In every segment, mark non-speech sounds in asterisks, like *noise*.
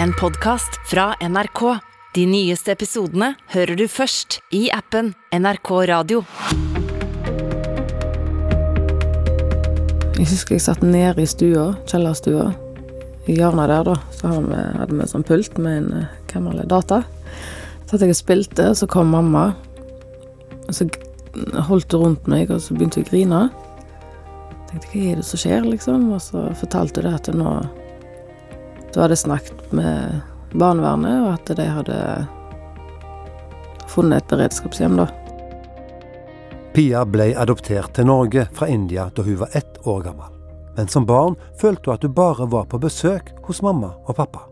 en podkast fra NRK. De nyeste episodene hører du først i appen NRK Radio. Jeg husker jeg satt nede i stua, kjellerstua. I hjørnet der, da, så hadde vi, en sånn pult med en eh, gammel data. Så satt jeg spilte, så kom mamma. Og så holdt hun rundt meg, og så begynte hun å grine. Jeg tenkte, hva er det som skjer, liksom? Og så fortalte hun det at nå Du hadde snakket med barnevernet, og at de hadde funnet et beredskapshjem, da. Pia ble adoptert til Norge fra India da hun var ett år gammel. Men som barn følte hun at hun bare var på besøk hos mamma og pappa.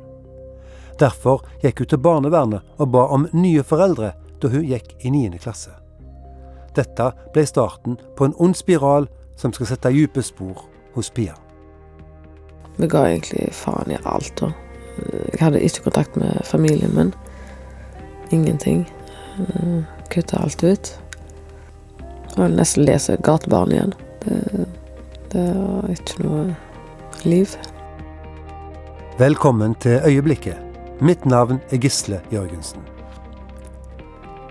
Derfor gikk hun til barnevernet og ba om nye foreldre da hun gikk i 9. klasse. Dette ble starten på en ond spiral som skal sette dype spor hos Pia. Vi ga egentlig faen i alt. Og Jeg hadde ikke kontakt med familien min. Ingenting. Eh, Kutta alt ut. Jeg nesten lese et gatebarn igjen. Det, det var ikke noe liv. Velkommen til Øyeblikket. Mitt navn er Gisle Jørgensen.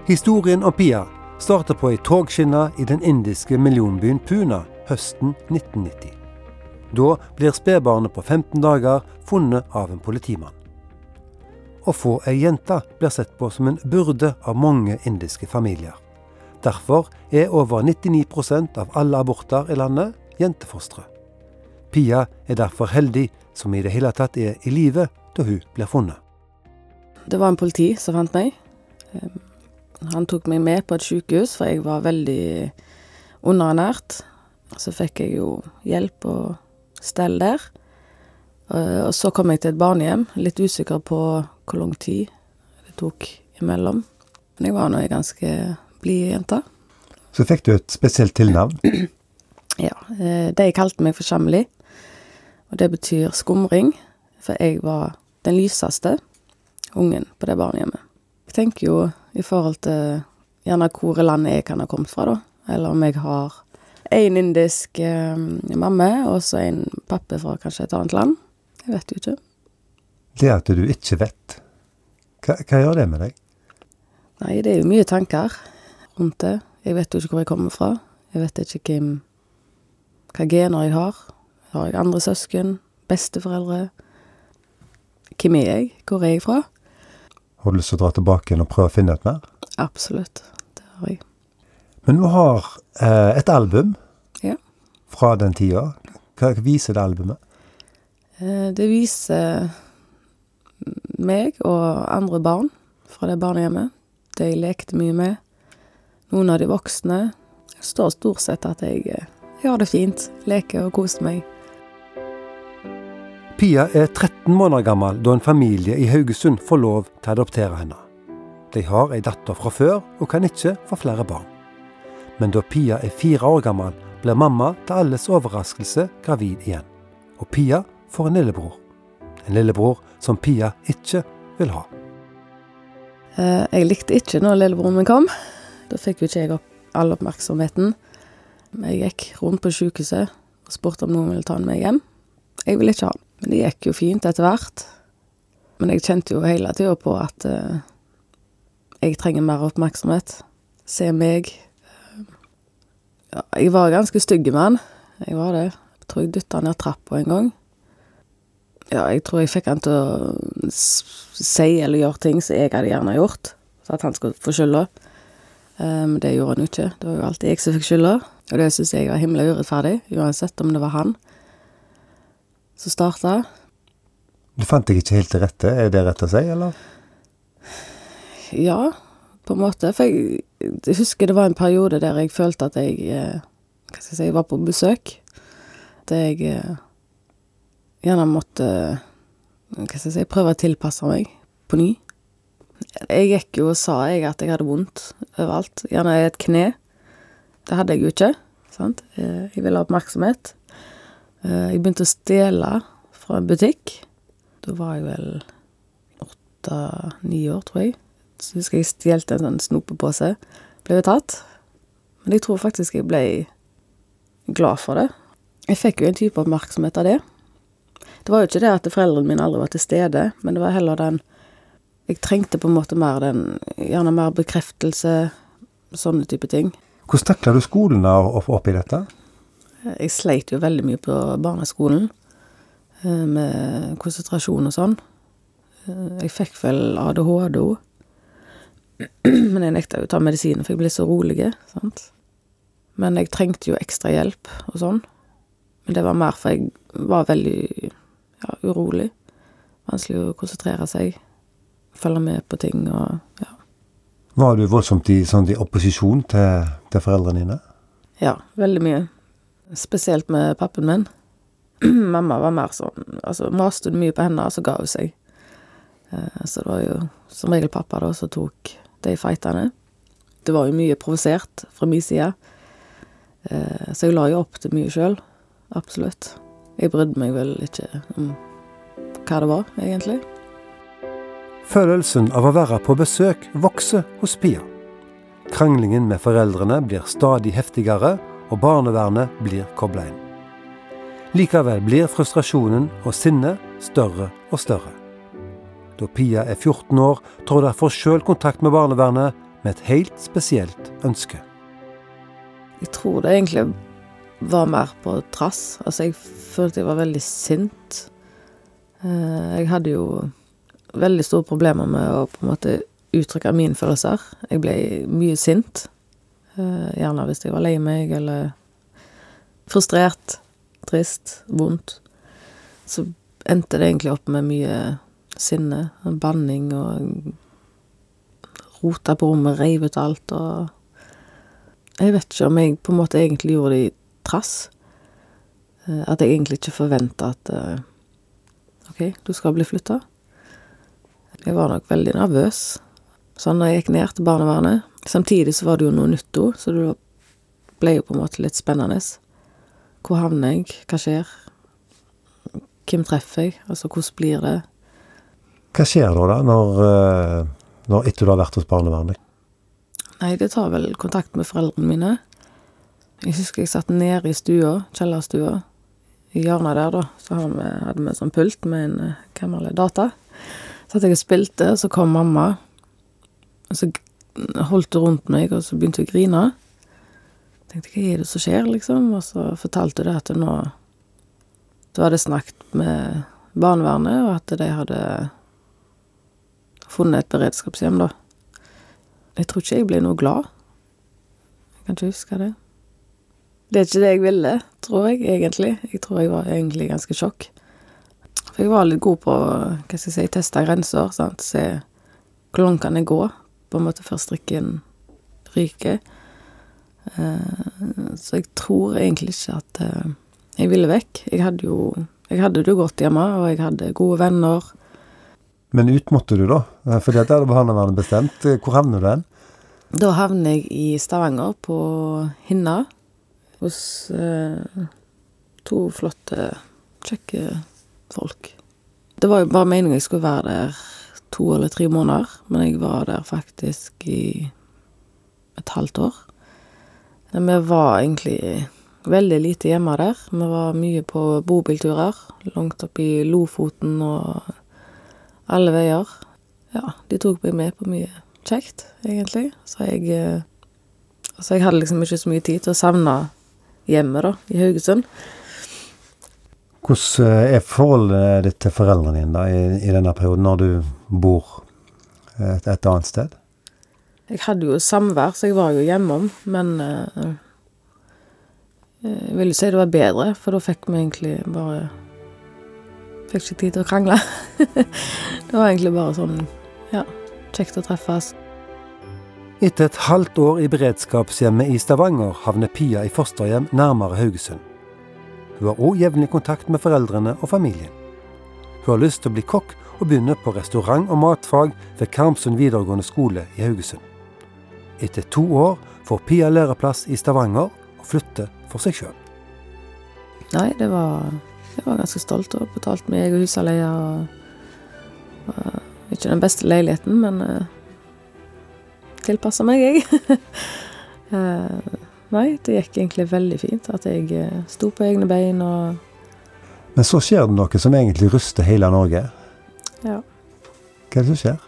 Historien om Pia starter på ei togskinne i den indiske millionbyen Puna høsten 1990. Da blir spedbarnet på 15 dager funnet av en politimann. Å få ei jente blir sett på som en byrde av mange indiske familier. Derfor er over 99% av alle aborter i landet jentefostre. Pia er derfor heldig som i det hele tatt er i live da hun blir funnet. Det var en politi som fant meg. Eh, Han tok meg med på et sykehus, for jeg var veldig underernært. Så fikk jeg jo hjelp og stell der. Eh, Og så kom jeg til et barnehjem, litt usikker på hvor lang tid det tok imellom. Men jeg var nå ei ganske blid jente. Så fikk du et spesielt tilnavn. *clears throat* Ja, eh, de kalte meg for Shamli, og det betyr skumring, for jeg var den lyseste ungen på det barnehjemmet. Jeg tenker jo i forhold til gjerne hvor i landet jeg kan ha kommet fra, da, eller om jeg har en indisk eh, mamma, og så en pappa fra kanskje et annet land. Jeg vet jo ikke. Det at du ikke vet, hva, hva gjør det med deg? Nei, det er jo mye tanker rundt det. Jeg vet jo ikke hvor jeg kommer fra. Jeg vet ikke hvem, hva gener jeg har. Har jeg andre søsken? Besteforeldre? Hvem er jeg? Hvor er jeg fra? Har du lyst til å dra tilbake igjen og prøve å finne et mer? Absolutt. Det har jeg. Men du har eh, et album Ja. fra den tida. Hva viser det albumet? Eh, Det viser meg og andre barn fra det barnehjemmet. De lekte mye med. Noen av de voksne. Det står stort sett at jeg, eh, jeg har det fint. Leker og koser meg. Pia er 13 måneder gammel da en familie i Haugesund får lov til å adoptere henne. De har ei datter fra før og kan ikke få flere barn. Men da Pia er fire år gammel, blir mamma til alles overraskelse gravid igjen. Og Pia får en lillebror. En lillebror som Pia ikke vil ha. Eh, Jeg likte ikke når lillebroren min kom. Da fikk jo ikke jeg opp all oppmerksomheten. Jeg gikk rundt på sykehuset og spurte om noen ville ta han med hjem. Jeg ville ikke ha han. Men det gikk jo fint etter hvert. Men jeg kjente jo hele tida på at eh, jeg trenger mer oppmerksomhet. Se meg. Jeg var ganske stygg med han. Jeg var det. Jeg tror jeg dytta han ned trappa en gang. Ja, jeg tror jeg fikk han til å si eller gjøre ting som jeg hadde gjerne gjort, så at han skulle få skylda. Men Men det gjorde han jo ikke. Det var jo alltid jeg som fikk skylda, og det syns jeg var himla urettferdig, uansett om det var han som starta. Du fant deg ikke helt til rette, er det rett å si, eller? Ja, på en måte. For jeg, jeg husker det var en periode der jeg følte at jeg eh, Hva skal jeg si, var på besøk. Der jeg eh, gjerne måtte Hva skal jeg si, prøve å tilpasse meg på ny. Jeg gikk jo og sa jeg at jeg hadde vondt overalt. Gjerne i et kne. Det hadde jeg jo ikke. Sant? Eh, Jeg ville ha oppmerksomhet. Jeg begynte å stjele fra en butikk. Da var jeg vel åtte-ni år, tror jeg. Så husker jeg stjelte en sånn snopepose. Ble jo tatt. Men jeg tror faktisk jeg ble glad for det. Jeg fikk jo en type oppmerksomhet av det. Det var jo ikke det at foreldrene mine aldri var til stede, men det var heller den Jeg trengte på en måte mer den Gjerne mer bekreftelse, sånne type ting. Hvordan takla du skolen da opp- oppi dette? Jeg sleit jo veldig mye på barneskolen, eh, med konsentrasjon og sånn. Eh, Jeg fikk vel ADHD òg. Men jeg nekta jo å ta medisiner, for jeg ble så rolig. Sant? Men jeg trengte jo ekstra hjelp og sånn. Men det var mer for jeg var veldig ja, urolig. Vanskelig å konsentrere seg. Følge med på ting og ja. Var du voldsomt i, sånn, i opposisjon til, til foreldrene dine? Ja, veldig mye. Spesielt med pappen min. *clears throat* Mamma var mer sånn Altså, maste mye på henne, og så ga hun seg. Eh, Så det var jo som regel pappa da som tok de fightene. Det var jo mye provosert fra min side, Eh, så jeg la jo opp til mye sjøl. Absolutt. Jeg brydde meg vel ikke om hva det var, egentlig. Følelsen av å være på besøk vokser hos Pia. Kranglingen med foreldrene blir stadig heftigere, og barnevernet blir kobla inn. Likevel blir frustrasjonen og sinnet større og større. Da Pia er 14 år, tar hun derfor sjøl kontakt med barnevernet med et helt spesielt ønske. Jeg tror det egentlig var mer på trass. Altså, jeg følte jeg var veldig sint. Eh, Jeg hadde jo veldig store problemer med å på en måte uttrykke mine følelser. Jeg ble mye sint. Eh, Gjerne hvis jeg var lei meg eller frustrert, trist, vondt. Så endte det egentlig opp med mye sinne, banning og rota på rommet, reiv ut alt og jeg vet ikke om jeg på en måte egentlig gjorde det i trass. Eh, At jeg egentlig ikke forventa at eh, OK, du skal bli flytta. Jeg var nok veldig nervøs sånn når jeg gikk ned til barnevernet. Samtidig så var det jo noe nytt òg, så det ble jo på en måte litt spennende. Hvor havner jeg? Hva skjer? Hvem treffer jeg? Altså, hvordan blir det? Hva skjer da, da når, eh, når etter du har vært hos barnevernet? Nei, det tar vel kontakt med foreldrene mine. Jeg husker jeg satt nede i stua, kjellerstua. I hjørnet der, da, så hadde vi en sånn pult med en eh, gammel data. Så at jeg spilte, så kom mamma. Og så holdt hun rundt meg, og så begynte hun å grine. Tenkte hva er det som skjer, liksom? Og så fortalte hun det at nå Så hadde snakket med barnevernet, og at de hadde funnet et beredskapshjem, da. Jeg tror ikke jeg ble noe glad. Jeg kan ikke huske det. Det er ikke det jeg ville, tror jeg, egentlig. Jeg tror jeg var egentlig ganske sjokk. For jeg var litt god på, hva skal jeg si, teste grenser, sant. Se hvor langt kan jeg gå, på en måte før strikken ryker. Eh, så jeg tror egentlig ikke at eh, jeg ville vekk. Jeg hadde jo jeg hadde det godt hjemme, og jeg hadde gode venner. Men ut måtte du, da? Eh, For dette hadde barnevernet bestemt. Eh, Hvor havner du hen? Da havner jeg i Stavanger, på Hinna, hos eh, to flotte, kjekke folk. Det var jo bare meningen jeg skulle være der to eller tre måneder, men jeg var der faktisk i et halvt år. Vi var egentlig veldig lite hjemme der. Vi var mye på bobilturer, langt opp i Lofoten og alle veier. Ja, de tok meg med på mye kjekt, egentlig. Så jeg eh, Så jeg hadde liksom ikke så mye tid til å savne hjemmet, da, i Haugesund. Hvordan eh, er forholdet ditt til foreldrene dine da, i, i denne perioden, når du bor et, et annet sted? Jeg hadde jo samvær, så jeg var jo hjemom, men uh, Jeg vil jo si det var bedre, for da fikk vi egentlig bare Fikk ikke tid til å krangle. *laughs* det var egentlig bare sånn Ja, kjekt å treffes. Etter et halvt år i beredskapshjemmet i Stavanger havner Pia i fosterhjem nærmere Haugesund. Hun har òg jevnlig kontakt med foreldrene og familien. Hun har lyst til å bli kokk og begynne på restaurant- og matfag ved Karmsund videregående skole i Haugesund. Etter to år får Pia læreplass i Stavanger og flytter for seg sjøl. Nei, det var Jeg var ganske stolt og betalte meg egen husleie og, og Ikke den beste leiligheten, men uh, tilpassa meg, jeg. uh, *laughs* nei, det gikk egentlig veldig fint. At jeg uh, sto på egne bein og Men så skjer det noe som egentlig ryster hele Norge. Ja. Hva er det som skjer?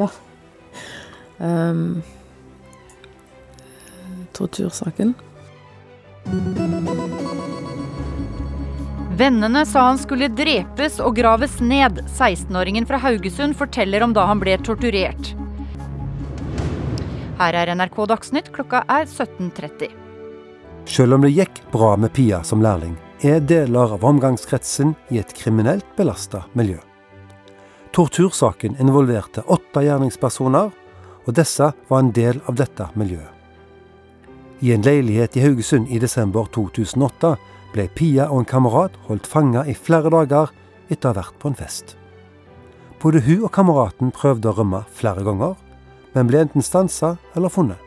Ja. Um, tortursaken. Vennene sa han skulle drepes og graves ned. 16-åringen fra Haugesund forteller om da han ble torturert. Her er NRK Dagsnytt, klokka er 17.30. Selv om det gikk bra med Pia som lærling, er deler av omgangskretsen i et kriminelt belasta miljø. Tortursaken involverte åtte gjerningspersoner, og disse var en del av dette miljøet. I en leilighet i Haugesund i desember 2008 ble Pia og en kamerat holdt fanga i flere dager etter å ha vært på en fest. Både hun og kameraten prøvde å rømme flere ganger, men ble enten stansa eller funnet.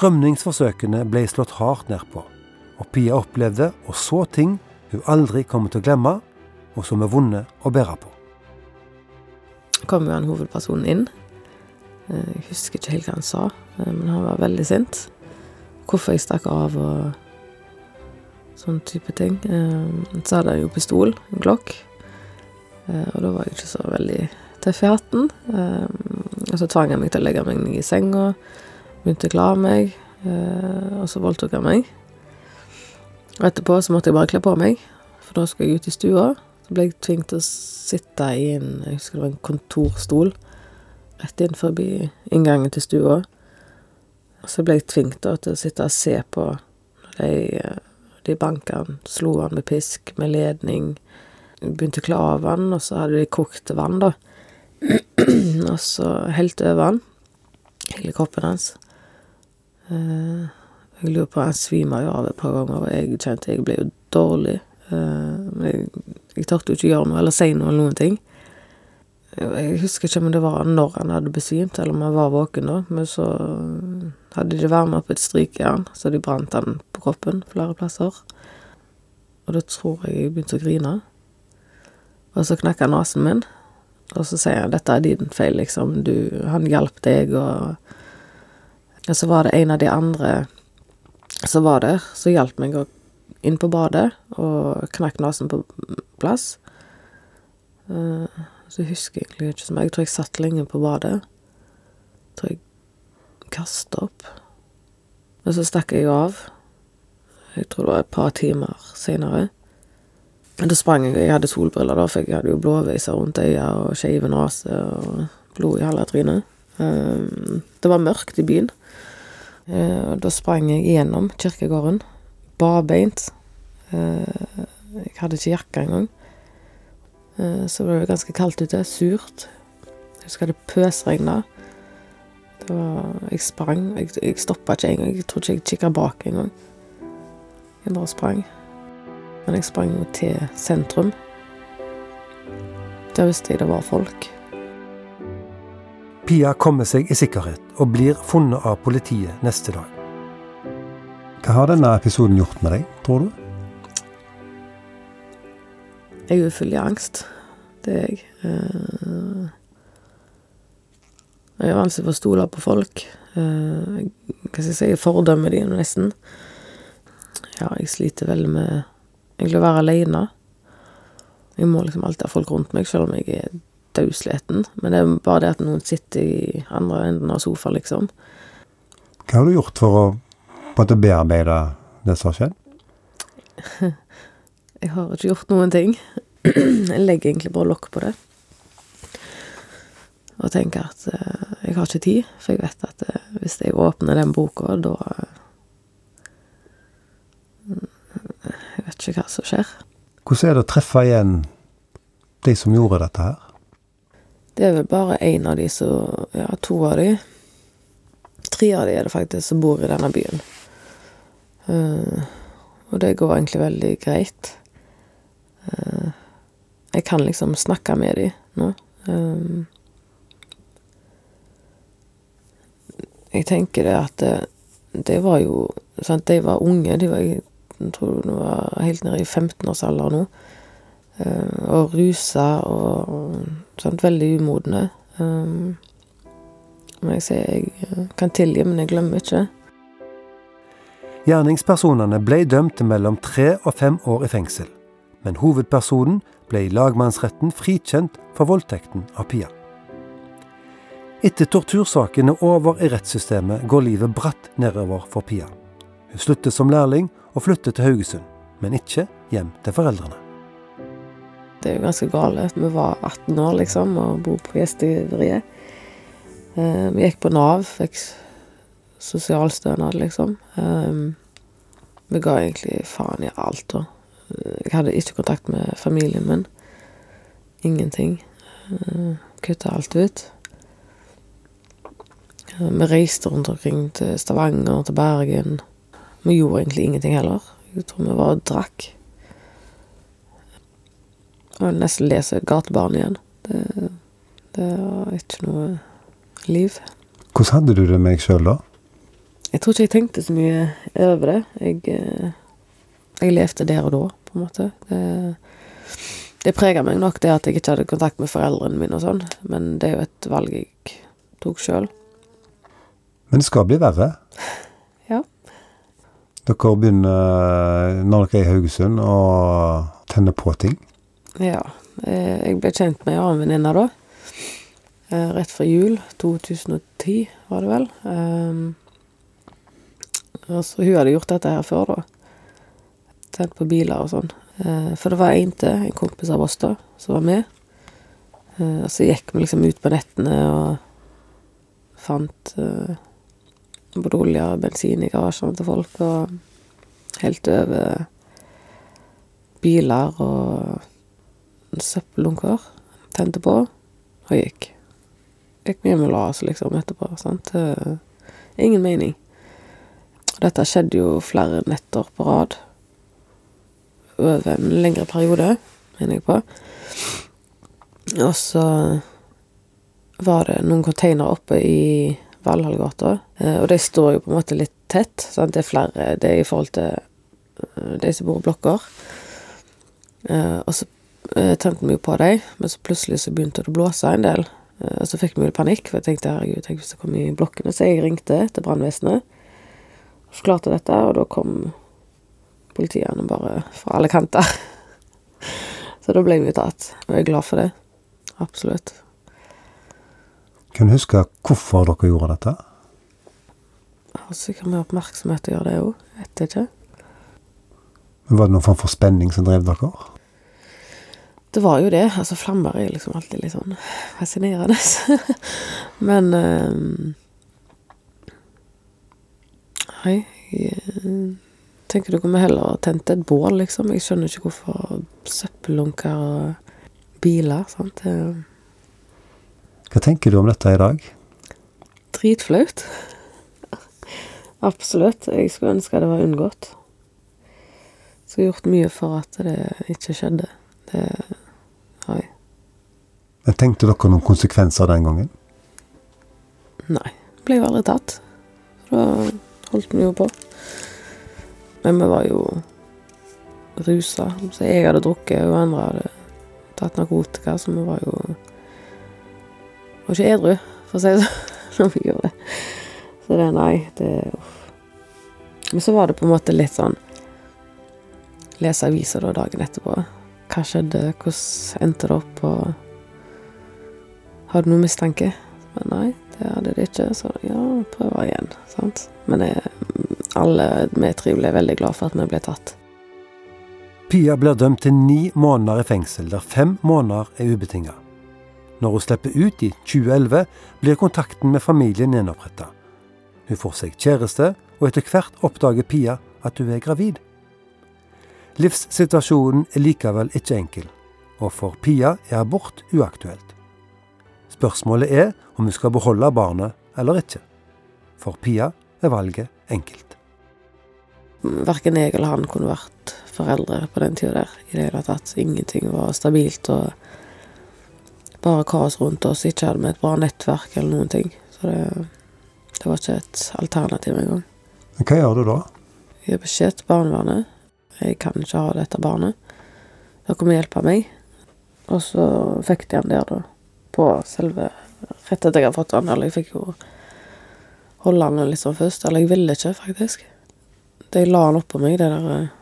Rømningsforsøkene ble slått hardt ned på, og Pia opplevde og så ting hun aldri kommer til å glemme, og som er vonde å bære på. kom jo han hovedpersonen inn. Eh, Jeg husker ikke helt hva han sa, eh, men han var veldig sint. Hvorfor jeg stakk av og sånn type ting. Eh, Så hadde jeg jo pistol, en Glock, Eh, og da var jeg ikke så veldig tøff i hatten. Eh, Og så tvang jeg meg til å legge meg ned i senga, begynte å kle meg, og så voldtok han meg. Og etterpå så måtte jeg bare kle på meg, for da skulle jeg ut i stua. Så ble jeg tvunget til å sitte i en jeg husker det var en kontorstol rett inn forbi inngangen til stua. Og så ble jeg tvunget til å sitte og se på når de, eh, de banka han, slo han med pisk, med ledning. Begynte å kle av han, og så hadde de kokt vann, da. *clears throat* og så helt over han, hele kroppen hans. Uh, jeg lurer på Han svima jo av et par ganger, og jeg kjente jeg ble jo dårlig. Eh, men jeg, jeg torde jo ikke gjøre noe eller si noe eller noen ting. Jeg husker ikke om det var når han hadde besvimt, eller om han var våken da, men så hadde de varma opp et strykejern, så de brant den på kroppen flere plasser. Og da tror jeg jeg begynte å grine. Og så knakk han nesen min, og så sier han 'dette er din feil', liksom. Du, han hjalp deg, og Og så var det en av de andre som var der, som hjalp meg å inn på badet, og knakk nesen på plass. Eh, så jeg husker egentlig ikke så mye. Jeg tror jeg satt lenge på badet. Jeg tror jeg kasta opp. Og så stakk jeg av. Jeg tror det var et par timer seinere. Da sprang jeg, jeg hadde solbriller, da, for jeg hadde jo blåveiser rundt øya og skeive nese og blod i halve trynet. Eh, Det var mørkt i byen. Eh, og Da sprang jeg gjennom kirkegården, barbeint. Eh, Jeg hadde ikke jakke engang. så Så var det ganske kaldt ute, surt. Jeg husker det pøsregna. Det var Jeg sprang. Jeg, jeg stoppa ikke engang. Jeg tror ikke jeg kikka bak engang. Jeg bare sprang. Men jeg sprang jo til sentrum. Der visste jeg det var folk. Pia kommer seg i sikkerhet og blir funnet av politiet neste dag. Hva har denne episoden gjort med deg, tror du? Jeg er jo full av angst. Det er jeg. Jeg er vanskelig for å stole på folk. Eh, Hva skal jeg si, jeg fordømmer de nesten. Ja, jeg sliter veldig med egentlig å være aleine. Jeg må liksom alltid ha folk rundt meg, selv om jeg er daudsliten. Men det er bare det at noen sitter i andre enden av sofaen, liksom. Hva har du gjort for å på en måte bearbeide det som har skjedd? *laughs* Jeg har ikke gjort noen ting. *clears throat* Jeg legger egentlig bare lokk på det. Og tenker at eh, jeg har ikke tid, for jeg vet at eh, hvis jeg åpner den boka, da eh, Jeg vet ikke hva som skjer. Hvordan er det å treffe igjen de som gjorde dette her? Det er vel bare én av de som Ja, to av de. Tre av de er det faktisk som bor i denne byen. Uh, og det går egentlig veldig greit. Uh, jeg kan liksom snakke med de nå. Eh, jeg tenker det at det, det var jo sant, De var unge. De var, jeg tror de var helt nede i 15-årsalder nå. Eh, og rusa og sant, veldig umodne. Um, Som jeg sier, jeg eh, kan tilgi, men jeg glemmer ikke. Gjerningspersonene ble dømt til mellom tre og fem år i fengsel, men hovedpersonen ble i lagmannsretten frikjent for voldtekten av Pia. Etter tortursaken er over i rettssystemet, går livet bratt nedover for Pia. Hun slutter som lærling og flytter til Haugesund, men ikke hjem til foreldrene. Det er jo ganske galt. Vi var 18 år, liksom, og bor på gjestgiveriet. Eh, vi gikk på Nav, fikk sosialstønad, liksom. Um, vi ga egentlig faen i alt, da. Jeg hadde ikke kontakt med familien min. Ingenting. Kutta alt ut. Vi reiste rundt omkring til Stavanger, til Bergen. Vi gjorde egentlig ingenting heller. Jeg tror vi bare drakk. Og nesten lese gatebarn igjen. Det, det var ikke noe liv. Hvordan hadde du det med deg sjøl da? Jeg tror ikke jeg tenkte så mye over det. Jeg, eh, jeg levde der og da, på en måte. Det, det prega meg nok, det at jeg ikke hadde kontakt med foreldrene mine og sånn. Men det er jo et valg jeg tok sjøl. Men det skal bli verre. *laughs* Ja. Dere begynner, når dere er i Haugesund, å tenne på ting. Ja. Eh, jeg ble kjent med en annen venninne da. Eh, rett før jul. 2010, var det vel. Altså, hun hadde gjort dette her før, da. Tent på biler og sånn. Eh, for det var en til, en kompis av oss, da, som var med. Eh, og så gikk vi liksom ut på nettene og fant eh, både olje og bensin i garasjene til folk, og helt over biler og søppeldunker. Tente på og gikk. Gikk hjem og la liksom etterpå. sant? Eh, ingen mening. Dette skjedde jo flere netter på rad. Over en lengre periode, mener jeg på. Og så var det noen containere oppe i Valhallgata, eh, og de står jo på en måte litt tett. Sant? Det er flere Det er i forhold til eh, de som bor i blokker. Eh, og så tente vi jo på dem, men så plutselig så begynte det å blåse en del. Og så fikk vi jo panikk, for jeg tenkte herregud, tenk hvis det kom i blokkene. Så jeg ringte til brannvesenet forklarte dette, og da kom politiene bare fra alle kanter. *laughs* Så da ble vi tatt, og jeg er glad for det. Absolutt. Kan du huske hvorfor dere gjorde dette? Har sikkert med oppmerksomhet å gjøre, det òg. Vet ikke. Men Var det noen form for spenning som drev dere? Det var jo det. Altså, flammer er liksom alltid litt sånn fascinerende. *laughs* Men um, Nei, jeg eh, tenker du kommer heller tente tent et bål, liksom. Jeg skjønner ikke hvorfor søppeldunker og biler, sant. Hva tenker du om dette i dag? Dritflaut. Absolutt. Jeg skulle ønske det var unngått. Skulle gjort mye for at det ikke skjedde. Det har jeg. Men Tenkte dere noen konsekvenser den gangen? Nei. Ble jo aldri tatt. Da holdt vi jo på. Men vi var jo rusa. Så jeg hadde drukket, og andre hadde tatt narkotika, så vi var jo var ikke edru, for å si det sånn, *laughs* når vi gjorde det. Så det, nei, det uff. Men så var det på en måte litt sånn Lese aviser da dagen etterpå. Hva skjedde? Hvordan endte det opp? Og Har du noen mistanke? Men nei, det hadde de ikke. Så ja, prøve igjen. Sant? Men jeg, alle vi tre ble veldig glad for at vi ble tatt. Pia blir dømt til ni måneder i fengsel, der fem måneder er ubetinga. Når hun slipper ut i 2011, blir kontakten med familien gjenoppretta. Hun får seg kjæreste, og etter hvert oppdager Pia at hun er gravid. Livssituasjonen er likevel ikke enkel, og for Pia er abort uaktuelt. Spørsmålet er om hun skal beholde barnet eller ikke. For Pia er valget enkelt. Verken jeg eller han kunne vært foreldre på den tida der i det hele tatt. Ingenting var stabilt, og bare kaos rundt oss. Ikke hadde vi et bra nettverk eller noen ting. Så det, det var ikke et alternativ engang. Men hva gjør du da? Jeg gir beskjed til barnevernet. Jeg kan ikke ha dette barnet. Dere må hjelpe meg. Og så fikk de han der, da. På selve Rett etter jeg hadde fått han. Eller jeg fikk jo holde han litt sånn først. Eller jeg ville ikke, faktisk. De la han oppå meg, det der eh,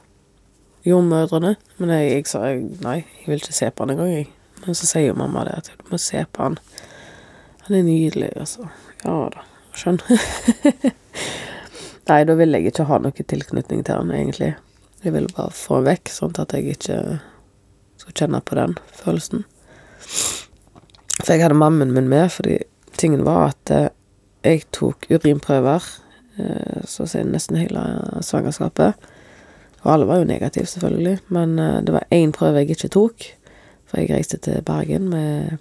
jordmødrene. Men jeg, jeg sa nei, jeg vil ikke se på han engang, jeg. Men så sier jo mamma det, at du må se på han. Han er nydelig, altså. Ja da, skjønn. *laughs* nei, da ville jeg ikke ha noe tilknytning til han, egentlig. Jeg ville bare få han vekk, sånn at jeg ikke skulle kjenne på den følelsen. For jeg hadde mammen min med, fordi tingen var at eh, jeg tok urinprøver eh, så å si nesten hele svangerskapet. Og alle var jo negative, selvfølgelig, men eh, det var én prøve jeg ikke tok. For jeg reiste til Bergen med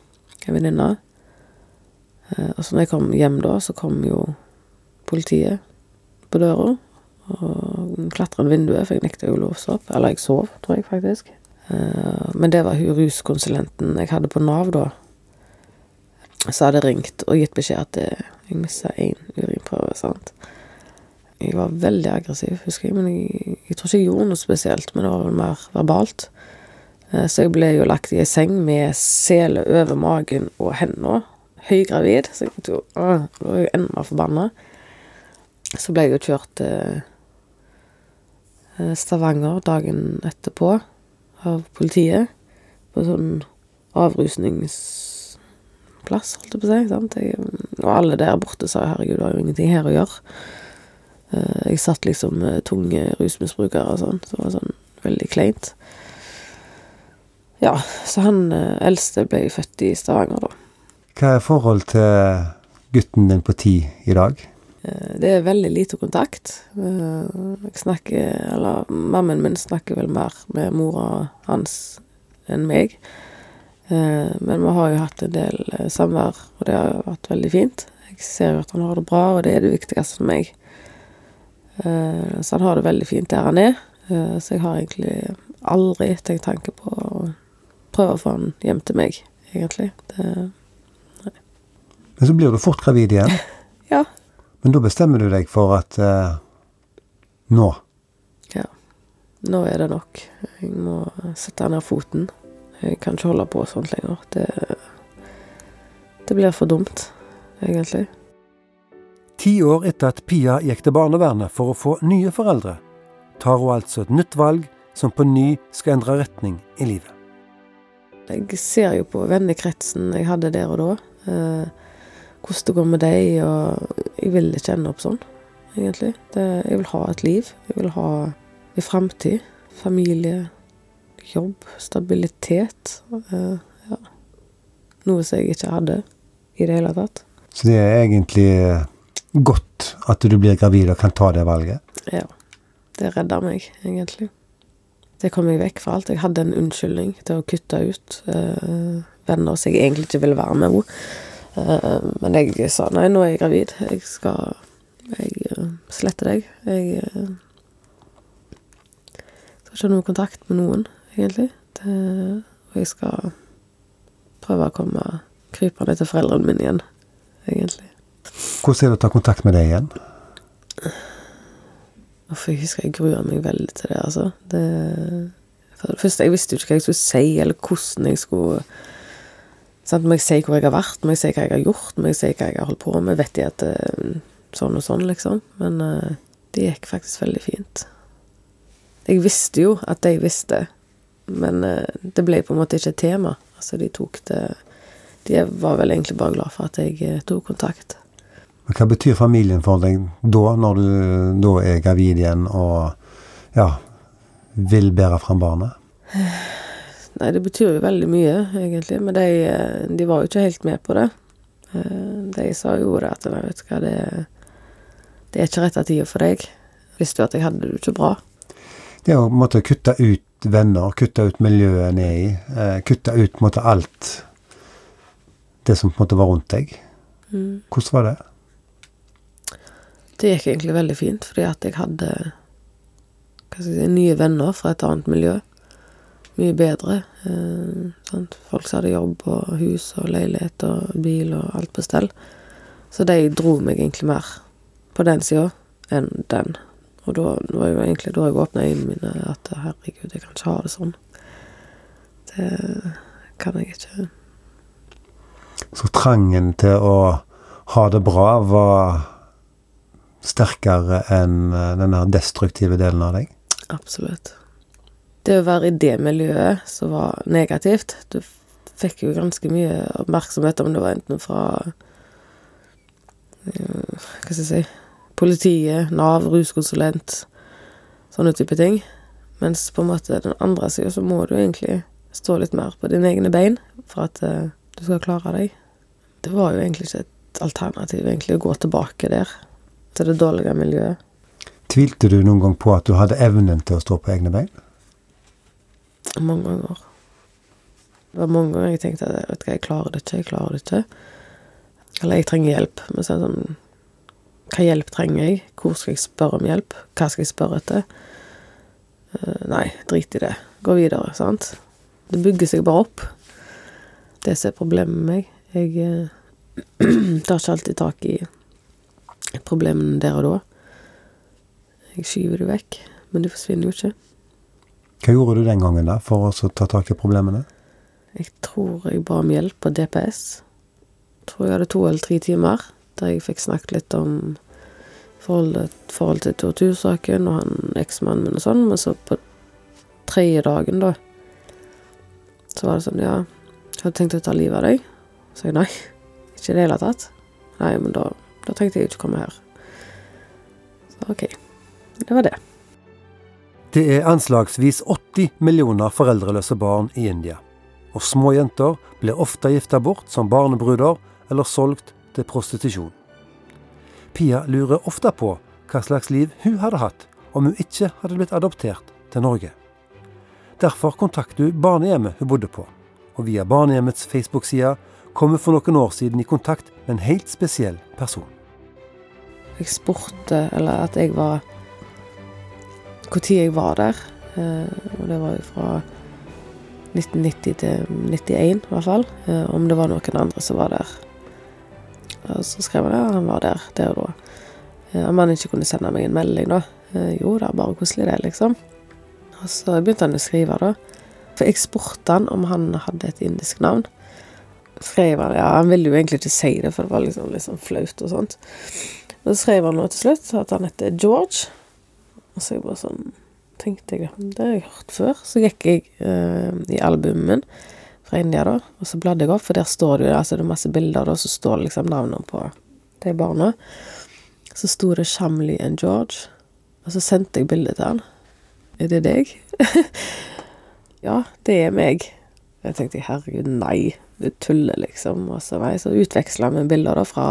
en venninne. Eh, og så når jeg kom hjem da, så kom jo politiet på døra. Og klatra inn vinduet, for jeg nekta jo å låse opp. Eller jeg sov, tror jeg faktisk. Eh, men det var hun ruskonsulenten jeg hadde på Nav da, Så hadde jeg ringt og gitt beskjed at jeg mista én urinprøve. sant? Jeg var veldig aggressiv, husker jeg, men jeg, jeg tror ikke jeg gjorde noe spesielt. Men det var vel mer verbalt. Eh, så jeg ble jo lagt i ei seng med sele over magen og henda, høygravid. Så jeg tenkte, øh, var jo enda mer forbanna. Så ble jeg jo kjørt til eh, Stavanger dagen etterpå av politiet. På sånn avrusningsplass, holdt jeg på å si. sant? Jeg, og alle der borte sa herregud, du har jo ingenting her å gjøre. Eh, Jeg satt liksom med tunge rusmisbrukere og sånn, så det var sånn veldig kleint. Ja, så han eh, eldste ble født i Stavanger, da. Hva er forhold til gutten din på ti i dag? Eh, Det er veldig lite kontakt. Eh, Jeg snakker, eller mammen min snakker vel mer med mora hans enn meg. Eh, Men vi har jo hatt en del samvær, og det har jo vært veldig fint. Jeg ser jo at han har det bra, og det er det viktigste for meg. Eh, Så han har det veldig fint der han er. Eh, Så jeg har egentlig aldri tenkt tanke på prøve å få han hjem til meg, egentlig. Det, Men så blir du fort gravid igjen. *laughs* ja, Men da bestemmer du deg for at eh, nå Ja. Nå er det nok. Jeg må sette ned foten. Jeg kan ikke holde på sånn lenger. Det, det blir for dumt, egentlig. Ti år etter at Pia gikk til barnevernet for å få nye foreldre, tar hun altså et nytt valg som på ny skal endre retning i livet. Jeg ser jo på vennekretsen jeg hadde der og da. Eh, hvordan det går med deg, og jeg vil ikke ende opp sånn, egentlig. Det, jeg vil ha et liv. Jeg vil ha en framtid. Familie, jobb, stabilitet. Eh, ja. Noe som jeg ikke hadde i det hele tatt. Så det er egentlig eh, godt at du blir gravid og kan ta det valget. Ja. Det redder meg, egentlig. Det kom jeg vekk fra alt. Jeg hadde en unnskyldning til å kutte ut uh, venner som jeg egentlig ikke ville være med henne. Uh, men jeg sa nei, nå er jeg gravid. Jeg skal Jeg uh, sletter deg. Jeg eh, skal ikke ha noe kontakt med noen, egentlig. Det, og jeg skal prøve å komme krypende til foreldrene mine igjen, egentlig. Hvordan er det å ta kontakt med deg igjen? Uff, jeg husker jeg gruer meg veldig til det, altså. Det, for det første, jeg visste jo ikke hva jeg skulle si, eller hvordan jeg skulle sant? Må jeg si hvor jeg har vært, må jeg si hva jeg har gjort, må jeg si hva jeg har holdt på med? Vet de at eh, sånn og sånn, liksom? Men uh, det gikk faktisk veldig fint. Jeg visste jo at de visste, men uh, det ble på en måte ikke et tema. Altså, de tok det De var vel egentlig bare glad for at jeg uh, tok kontakt. Hva betyr familien for deg da, når du da er gravid igjen og ja, vil bære fram barnet? Nei, det betyr jo veldig mye, egentlig, men de, de var jo ikke helt med på det. Eh, De sa jo det at nei, vet du hva, det, det er ikke rette tida for deg. Visste jo at jeg hadde det ikke bra. Det å måtte kutte ut venner, kutte ut miljøet en er i, eh, kutte ut måtte, alt det som på en måte var rundt deg. Hvordan var det? Det gikk egentlig veldig fint, fordi at jeg hadde jeg si, nye venner fra et annet miljø. Mye bedre. Eh? Folk som hadde jobb og hus og leilighet og bil og alt på stell. Så de dro meg egentlig mer på den sida enn den. Og da var jo egentlig da jeg åpna øynene mine at herregud, jeg kan ikke ha det sånn. Det kan jeg ikke. Så trangen til å ha det bra var sterkere enn eh, den der destruktive delen av deg? Absolutt. Det å være i det miljøet som var negativt Du fikk jo ganske mye oppmerksomhet om det var enten fra eh, Hva skal jeg si Politiet, Nav, ruskonsulent, sånne type ting. Mens på en måte den andre sida så må du egentlig stå litt mer på dine egne bein for at eh, du skal klare deg. Det var jo egentlig ikke et alternativ egentlig å gå tilbake der, til det dårlige miljøet. Tvilte du noen gang på at du hadde evnen til å stå på egne bein? Mange ganger. Det var mange ganger jeg tenkte at vet du hva, jeg klarer det ikke, jeg klarer det ikke. Eller jeg trenger hjelp. Men så er det sånn Hva hjelp trenger jeg? Hvor skal jeg spørre om hjelp? Hva skal jeg spørre etter? Eh, nei, drit i det. Gå videre, sant? Det bygger seg bare opp. Det som er problemet med meg. Jeg eh, *clears throat* tar ikke alltid tak i problemene der og da. Jeg skyver det vekk, men det forsvinner jo ikke. Hva gjorde du den gangen da, for å ta tak i problemene? Jeg tror jeg ba om hjelp på DPS. Jeg tror jeg hadde to eller tre timer der jeg fikk snakket litt om forholdet, forhold til tortursaken og han eksmannen min og sånn, men så på tredje dagen, da, så var det sånn Ja, jeg hadde tenkt å ta livet av deg. Så jeg nei. Ikke i det hele tatt. Nei, men da, da trengte jeg ikke komme her. Så OK. Det var det. Det er anslagsvis 80 millioner foreldreløse barn i India. Og små jenter blir ofte gifta bort som barnebruder eller solgt til prostitusjon. Pia lurer ofte på hva slags liv hun hadde hatt om hun ikke hadde blitt adoptert til Norge. Derfor kontakter hun barnehjemmet hun bodde på, og via barnehjemmets Facebook-side kom vi for noen år siden i kontakt med en helt spesiell person. Jeg spurte, eller at jeg var Når jeg var der. eh, Og det var jo fra 1990 til 91, i hvert fall. eh, Om det var noen andre som var der. Og så skrev han at han var der der og da. Eh, Om han ikke kunne sende meg en melding, da. Eh, Jo, er bare koselig, det, liksom. Og så begynte han å skrive, da. For jeg spurte han om han hadde et indisk navn. Skrev han Ja, han ville jo egentlig ikke si det, for det var liksom litt sånn flaut og sånt. Og så skrev han nå til slutt at han heter George. Og så jeg bare sånn tenkte jeg, det har jeg hørt før. Så gikk jeg eh, i albumet min fra India, da, og så bladde jeg opp, for der står det jo altså det er masse bilder, og så står det liksom navnene på de barna. Så sto det Shamli and George, og så sendte jeg bildet til han. Er det deg? *laughs* ja, det er meg. Jeg tenkte herregud, nei, du tuller, liksom. Og så, nei, så utveksla med bilder da fra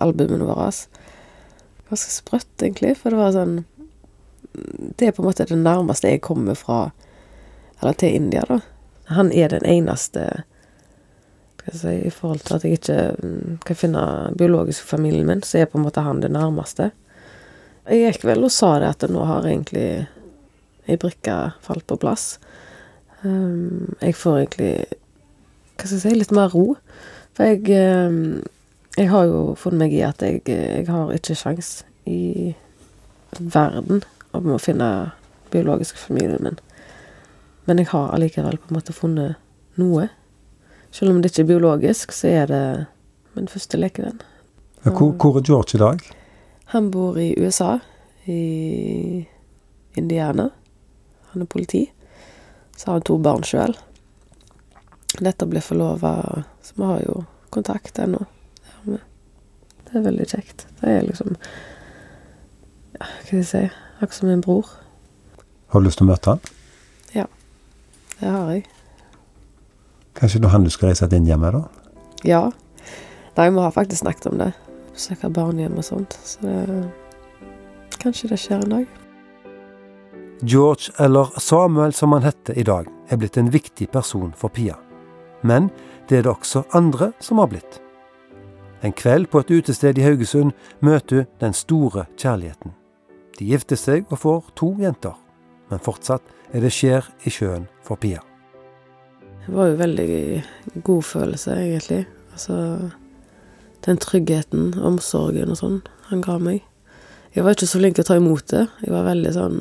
albumene våre. Ganske sprøtt, egentlig, for det var sånn Det er på en måte det nærmeste jeg kommer fra Eller til India, da. Han er den eneste jeg si, I forhold til at jeg ikke mm, kan finne biologisk familien min, så er på en måte han det nærmeste. Jeg gikk vel og sa det at nå har egentlig ei brikke falt på plass. Um, jeg får egentlig Hva skal jeg si litt mer ro. For jeg um, Jeg har jo funnet meg i at jeg, jeg har ikke sjans i verden om å finne biologisk familien min. Men jeg har allikevel på en måte funnet noe. Selv om det ikke er biologisk, så er det min første lekevenn. Ja, Hvor, hvor er George i dag? Han bor i USA, i Indiana. Han er politi. Så har han to barn sjøl. Dette ble forlova, så vi har jo kontakt ennå. Det. Det er veldig kjekt. Det er liksom ja, Hva skal jeg si Akkurat som en bror. Har du lyst til å møte han? Det har jeg. Kanskje det er han du skal reise til India med, da? Ja. Nei, vi har faktisk snakket om det. Besøke barnehjem og sånt. Så det Kanskje det skjer en dag. George, eller Samuel som han heter i dag, er blitt en viktig person for Pia. Men det er det også andre som har blitt. En kveld på et utested i Haugesund møter hun den store kjærligheten. De gifter seg og får to jenter, men fortsatt er det skjer i sjøen for Pia. Det var jo veldig god følelse, egentlig. Altså Den tryggheten, omsorgen og sånn han ga meg. Jeg var ikke så flink til å ta imot det. Jeg var veldig sånn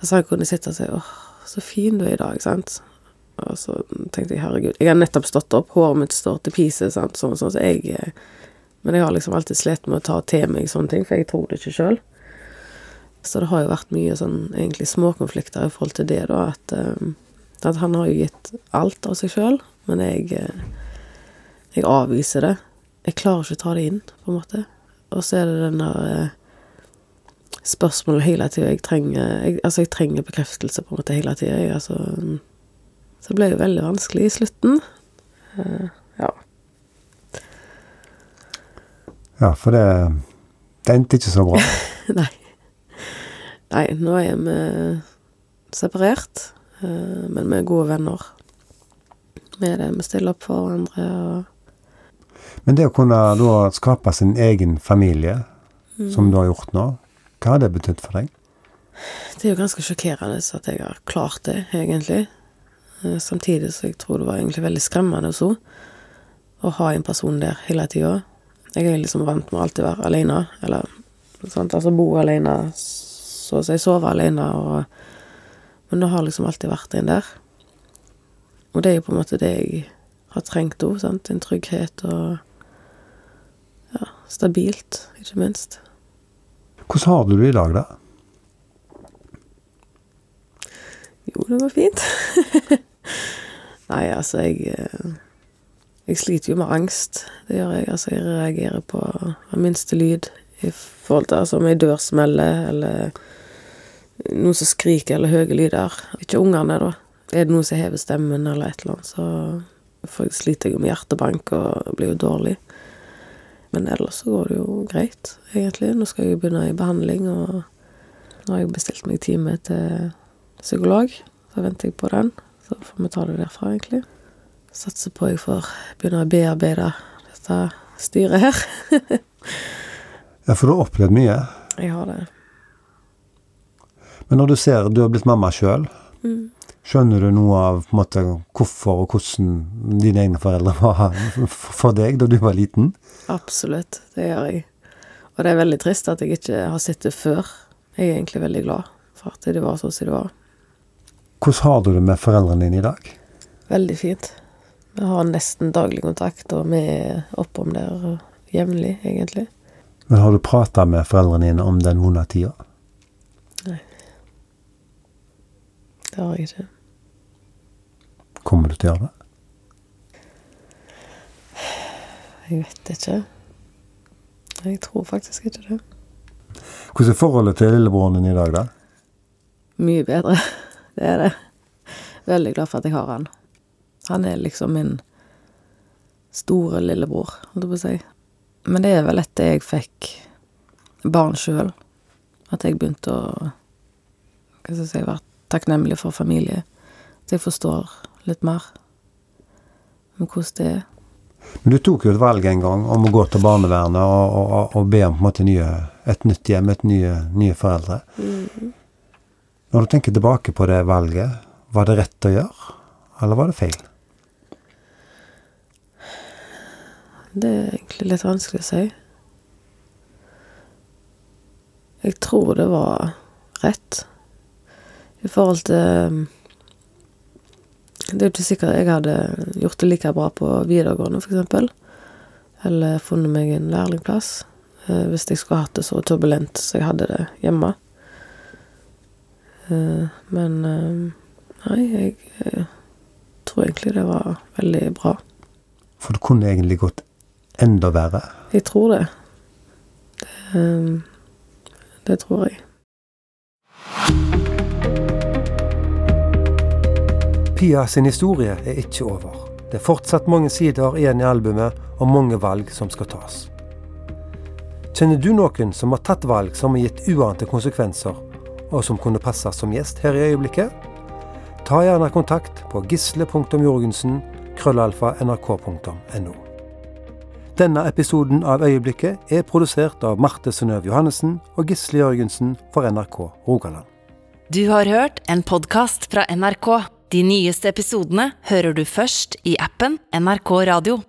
Altså, han kunne sitte og si 'Åh, så fin du er i dag', sant. Og så tenkte jeg 'herregud'. Jeg har nettopp stått opp, håret mitt står til pise, sant, sånn, sånn, så jeg eh, Men jeg har liksom alltid slitt med å ta til meg sånne ting, for jeg tror det ikke sjøl. Så det har jo vært mye sånn egentlig småkonflikter i forhold til det, da, at, eh, at han har jo gitt alt av seg sjøl, men jeg, eh, jeg avviser det. Jeg klarer ikke å ta det inn, på en måte. Og så er det den der spørsmålet hele tida jeg trenger jeg, Altså, jeg trenger bekreftelse på en måte hele tida. Altså, så det ble jo veldig vanskelig i slutten. Uh, ja. Ja, for det, det endte ikke så bra. *laughs* Nei. Nei, nå er vi separert, uh, men vi er gode venner. Vi er det. Vi stiller opp for hverandre og Men det å kunne da skape sin egen familie, som du har gjort nå, hva har det betydd for deg? Det er jo ganske sjokkerende at jeg har klart det, egentlig. Eh, Samtidig så jeg tror det var egentlig veldig skremmende også, å ha en person der hele tida. Jeg er liksom vant med å alltid være alene, eller sant, altså bo alene, så å si sove alene, og Men det har liksom alltid vært en der. Og det er jo på en måte det jeg har trengt òg, sant. En trygghet og Ja, stabilt, ikke minst. Hvordan har du det i dag, da? Jo, det var fint. *laughs* Nei, altså, jeg eh, Jeg sliter jo med angst. Det gjør jeg. Altså, jeg reagerer på minste lyd i forhold til altså, om ei dør smeller, eller noen som skriker, eller høye lyder. Ikke ungene, da. Er det noen som hever stemmen, eller et eller annet, så får jeg, sliter jeg med hjertebank og blir jo dårlig. Men ellers så går det jo greit, egentlig. Nå skal jeg begynne i behandling, og nå har jeg bestilt meg time til psykolog. Så venter jeg på den. Så får vi ta det derfra, egentlig. Satser på jeg får begynne å bearbeide dette styret her. *laughs* Ja, for du har opplevd mye. Jeg har det. Men når du ser du har blitt mamma sjøl, skjønner du noe av måte, hvorfor og hvordan dine egne foreldre var *laughs* for deg da du var liten? Absolutt. Det gjør jeg. Og det er veldig trist at jeg ikke har sett det før. Jeg er egentlig veldig glad for at det var sånn som det var. Hvordan har du det med foreldrene dine i dag? Veldig fint. Vi har nesten daglig kontakt, og vi er oppom der jevnlig, egentlig. Men har du prata med foreldrene dine om den vonde tida? Nei. Det har jeg ikke. Kommer du til å gjøre det? Jeg vet ikke. Jeg tror faktisk ikke det. Hvordan er forholdet til lillebroren din i dag, da? Mye bedre. Det er det. Veldig glad for at jeg har han. Han er liksom min store lillebror, holdt jeg på å si. Men det er vel etter jeg fikk barn sjøl, at jeg begynte å Hva skal jeg si Være takknemlig for familie. At jeg forstår litt mer om hvordan det er. Men du tok jo et valg en gang om å gå til barnevernet og, og, og be om måte nye, et nytt hjem, et nye, nye foreldre. Når du tenker tilbake på det valget, var det rett å gjøre, eller var det feil? Det er egentlig litt vanskelig å si. Jeg tror det var rett. I forhold til um, Det er jo ikke sikkert jeg hadde gjort det like bra på videregående, eksempel. Eller funnet meg en lærlingplass. eh, Hvis jeg skulle hatt det så turbulent som jeg hadde det hjemme. Eh, Men eh, nei, jeg eh, tror egentlig det var veldig bra. For det kunne egentlig gått enda verre. Jeg tror det. Det, det tror jeg. Pia sin historie er ikke over. Det er fortsatt mange sider igjen i albumet, og mange valg som skal tas. Kjenner du noen som har tatt valg som har gitt uante konsekvenser, og som kunne passe som gjest her i øyeblikket? Ta gjerne kontakt på gisle.jorgunsen, krøllalfa nrk.no. Denne episoden av Øyeblikket er produsert av Marte Synnøve Johannessen og Gisle Jørgensen for NRK Rogaland. Du har hørt en podkast fra NRK. De nyeste episodene hører du først i appen NRK Radio.